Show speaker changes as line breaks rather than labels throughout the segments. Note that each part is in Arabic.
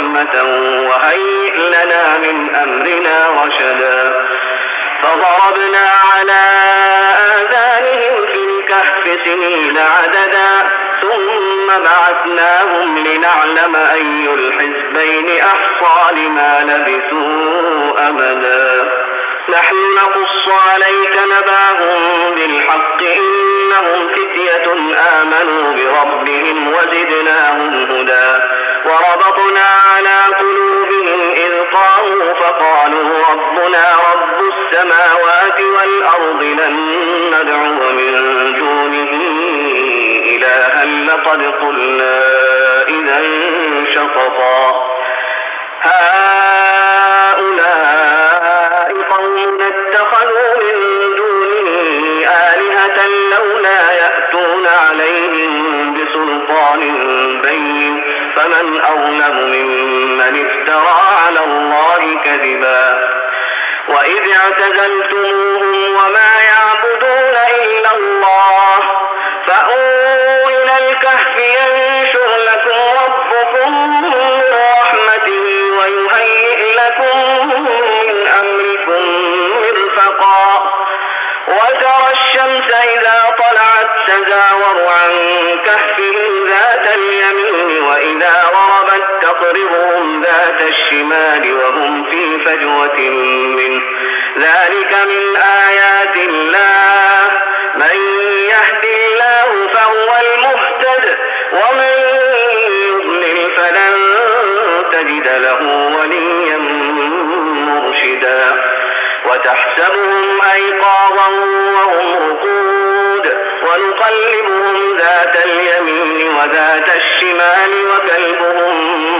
رحمة وهيئ لنا من أمرنا رشدا. فضربنا على آذانهم في الكهف سنين عددا ثم بعثناهم لنعلم أي الحزبين أحصى لما لبثوا أمدا. نحن نقص عليك نباهم بالحق إنهم فتية آمنوا بربهم وزدناهم هدى وربطنا على قلوبهم إذ قاموا فقالوا ربنا رب السماوات والأرض لن ندعو من دونه إلها لقد قلنا إذا شططا هؤلاء وإذ اعتزلتموهم وما يعبدون إلا الله. فأووا إلى الكهف ينشر لكم ربكم من رحمته ويهيئ لكم من أمركم مرفقا. وترى الشمس إذا طلعت تزاور عن كهفهم ذات اليمين وإذا تقرضهم ذات الشمال وهم في فجوة منه. ذلك من آيات الله. من يهد الله فهو المهتد ومن يضلل فلن تجد له وليا مرشدا. وتحسبهم أيقاظا وهم رقود. ونقلبهم ذات اليمين وذات الشمال وكلبهم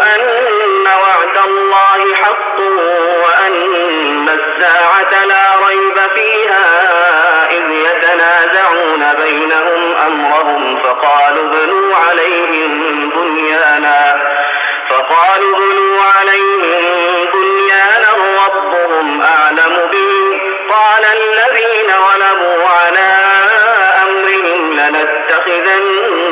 أن وعد الله حق وأن الساعة لا ريب فيها إذ يتنازعون بينهم أمرهم فقالوا ابنوا عليهم بنيانا فقالوا ابنوا عليهم بنيانا ربهم أعلم بهم قال الذين غلبوا على أمرهم لنتخذن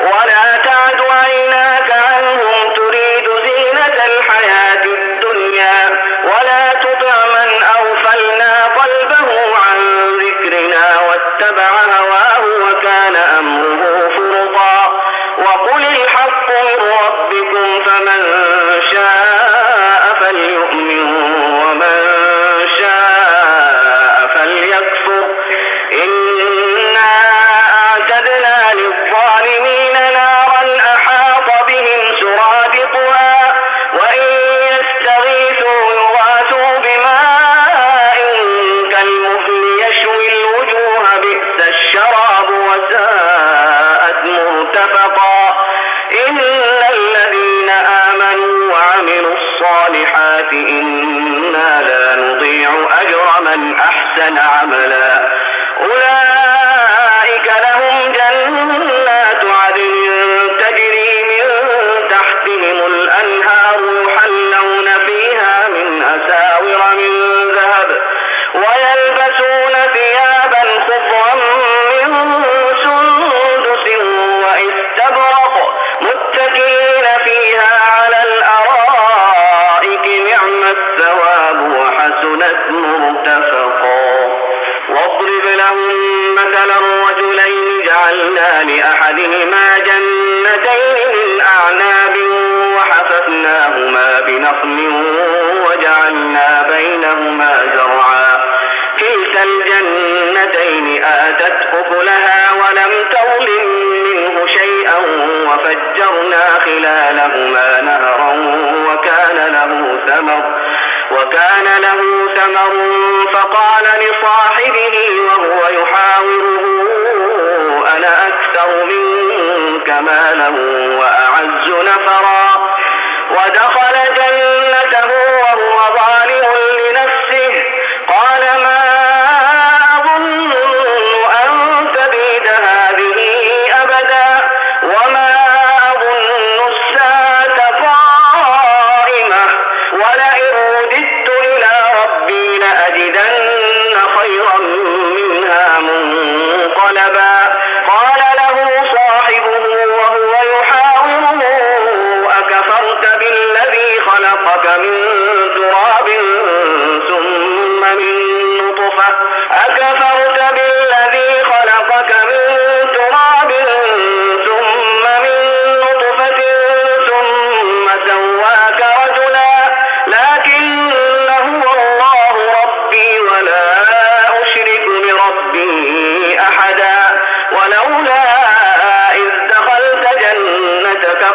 ولا تعد عيناك عنهم تريد زينة الحياة الدنيا ولا ومن أحسن عملا. أولئك مثلا الرجلين جعلنا لأحدهما جنتين من أعناب وحففناهما بنخل وجعلنا بينهما زرعا. كلتا الجنتين آتت أكلها ولم تظلم منه شيئا وفجرنا خلالهما نهرا وكان له ثمر. وكان له ثمر فقال لصاحبه وهو يحاوره أنا أكثر منك مالا وأعز نفرا. ودخل جنة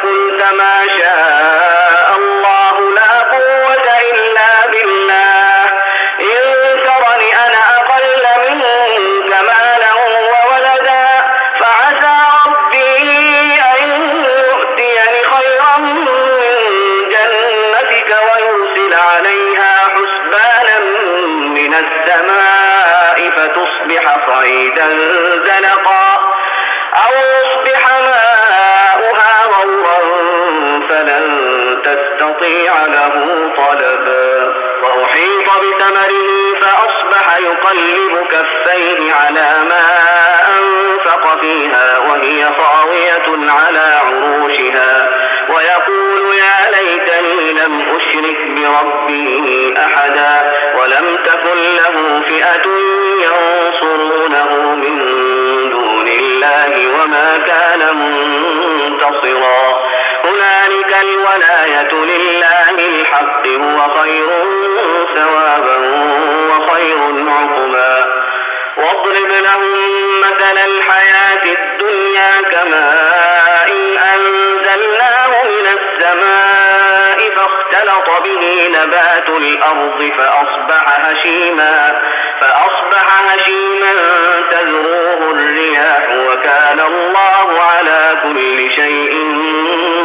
قلت ما شاء فأصبح يقلب كفيه على ما أنفق فيها وهي خاوية على عروشها. ويقول يا ليتني لم أشرك بربي أحدا ولم تكن له فئة ينصرونه من دون الله وما كان منتصرا. هنالك الولاية لله الحق هو خير ثوابا مثل الحياة الدنيا كماء إن أنزلناه من السماء فاختلط به نبات الأرض فأصبح هشيما فأصبح هشيما تذروه الرياح وكان الله على كل شيء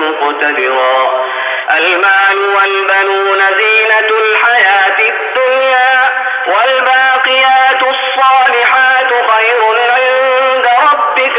مقتدرا المال والبنون زينة الحياة الدنيا والباقيات الصالحات خير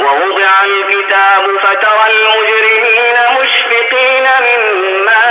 ووضع الكتاب فترى المجرمين مشفقين مما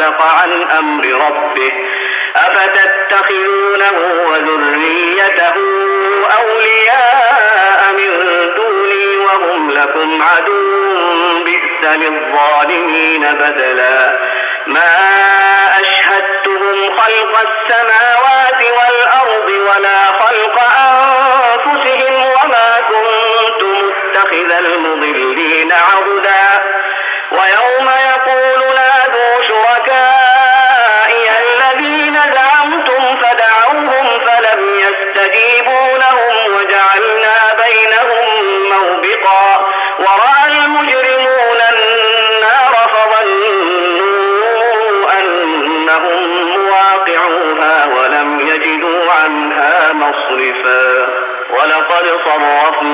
ففسق عن أمر ربه. أفتتخذونه وذريته أولياء من دوني وهم لكم عدو. بئس للظالمين بدلا. ما أشهدتهم خلق السماوات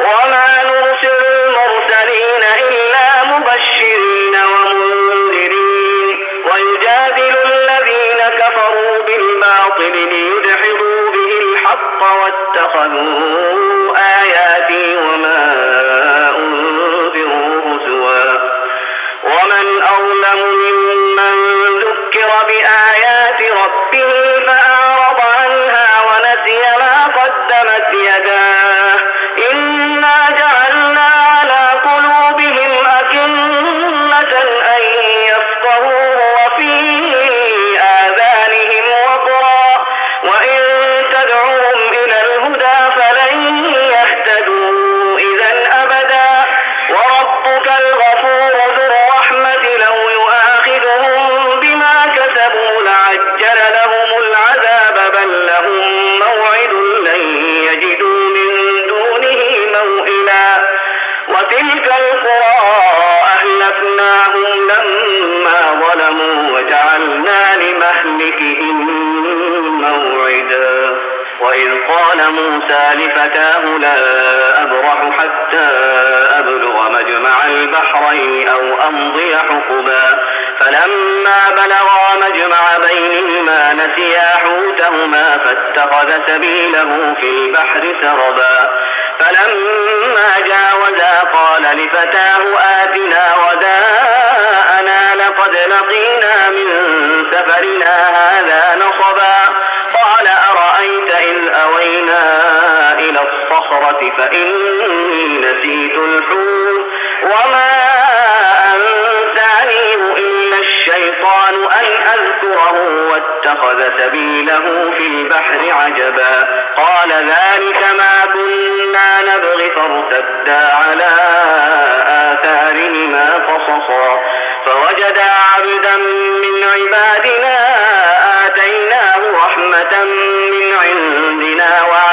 وما نرسل المرسلين إلا مبشرين ومنذرين الذين كفروا بالباطل ليدحضوا به الحق واتخذوا آياتي وما أنذروا ومن أظلم ممن ذكر بآيات وإذ قال موسى لفتاه لا أبرح حتى أبلغ مجمع البحرين أو أمضي حقبا. فلما بلغا مجمع بينهما نسيا حوتهما فاتخذ سبيله في البحر سربا. فلما جاوزا قال لفتاه آتنا وداءنا لقد لقينا من سفرنا هذا نصبا. إذ أوينا إلى الصخرة فإني نسيت الحوت. وما أنسانيه إلا الشيطان أن أذكره واتخذ سبيله في البحر عجبا. قال ذلك ما كنا نبغي فارتدا على آثارهما قصصا. فوجدا عبدا من عبادنا آتيناه رحمة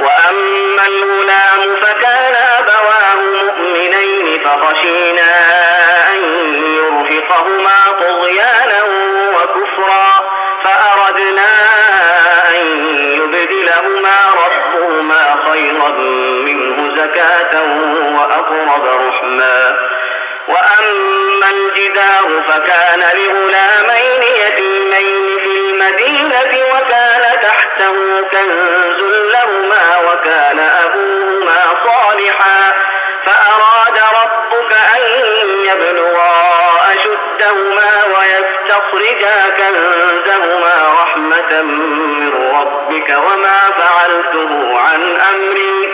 وأما الغلام فكان أبواه مؤمنين فخشينا أن يرهقهما طغيانا وكفرا فأردنا أن يبدلهما ربهما خيرا منه زكاة وأقرب رحما. وأما الجدار فكان لغلامين تحته كنز لهما وكان أبوهما صالحا فأراد ربك أن يبلغا أشدهما ويستخرجا كنزهما رحمة من ربك وما فعلته عن أمري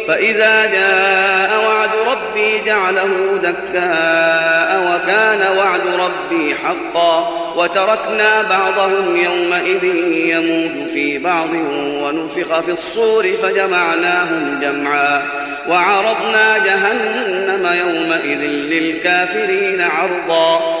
فإذا جاء وعد ربي جعله دكاء وكان وعد ربي حقا وتركنا بعضهم يومئذ يموت في بعض ونفخ في الصور فجمعناهم جمعا وعرضنا جهنم يومئذ للكافرين عرضا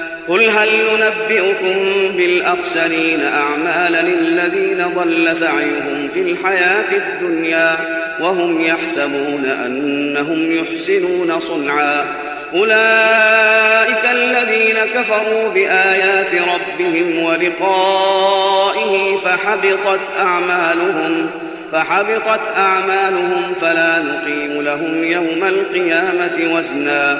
قل هل ننبئكم بالأخسرين أعمالا الذين ضل سعيهم في الحياة الدنيا وهم يحسبون أنهم يحسنون صنعا أولئك الذين كفروا بآيات ربهم ولقائه فحبطت أعمالهم فحبطت أعمالهم فلا نقيم لهم يوم القيامة وزنا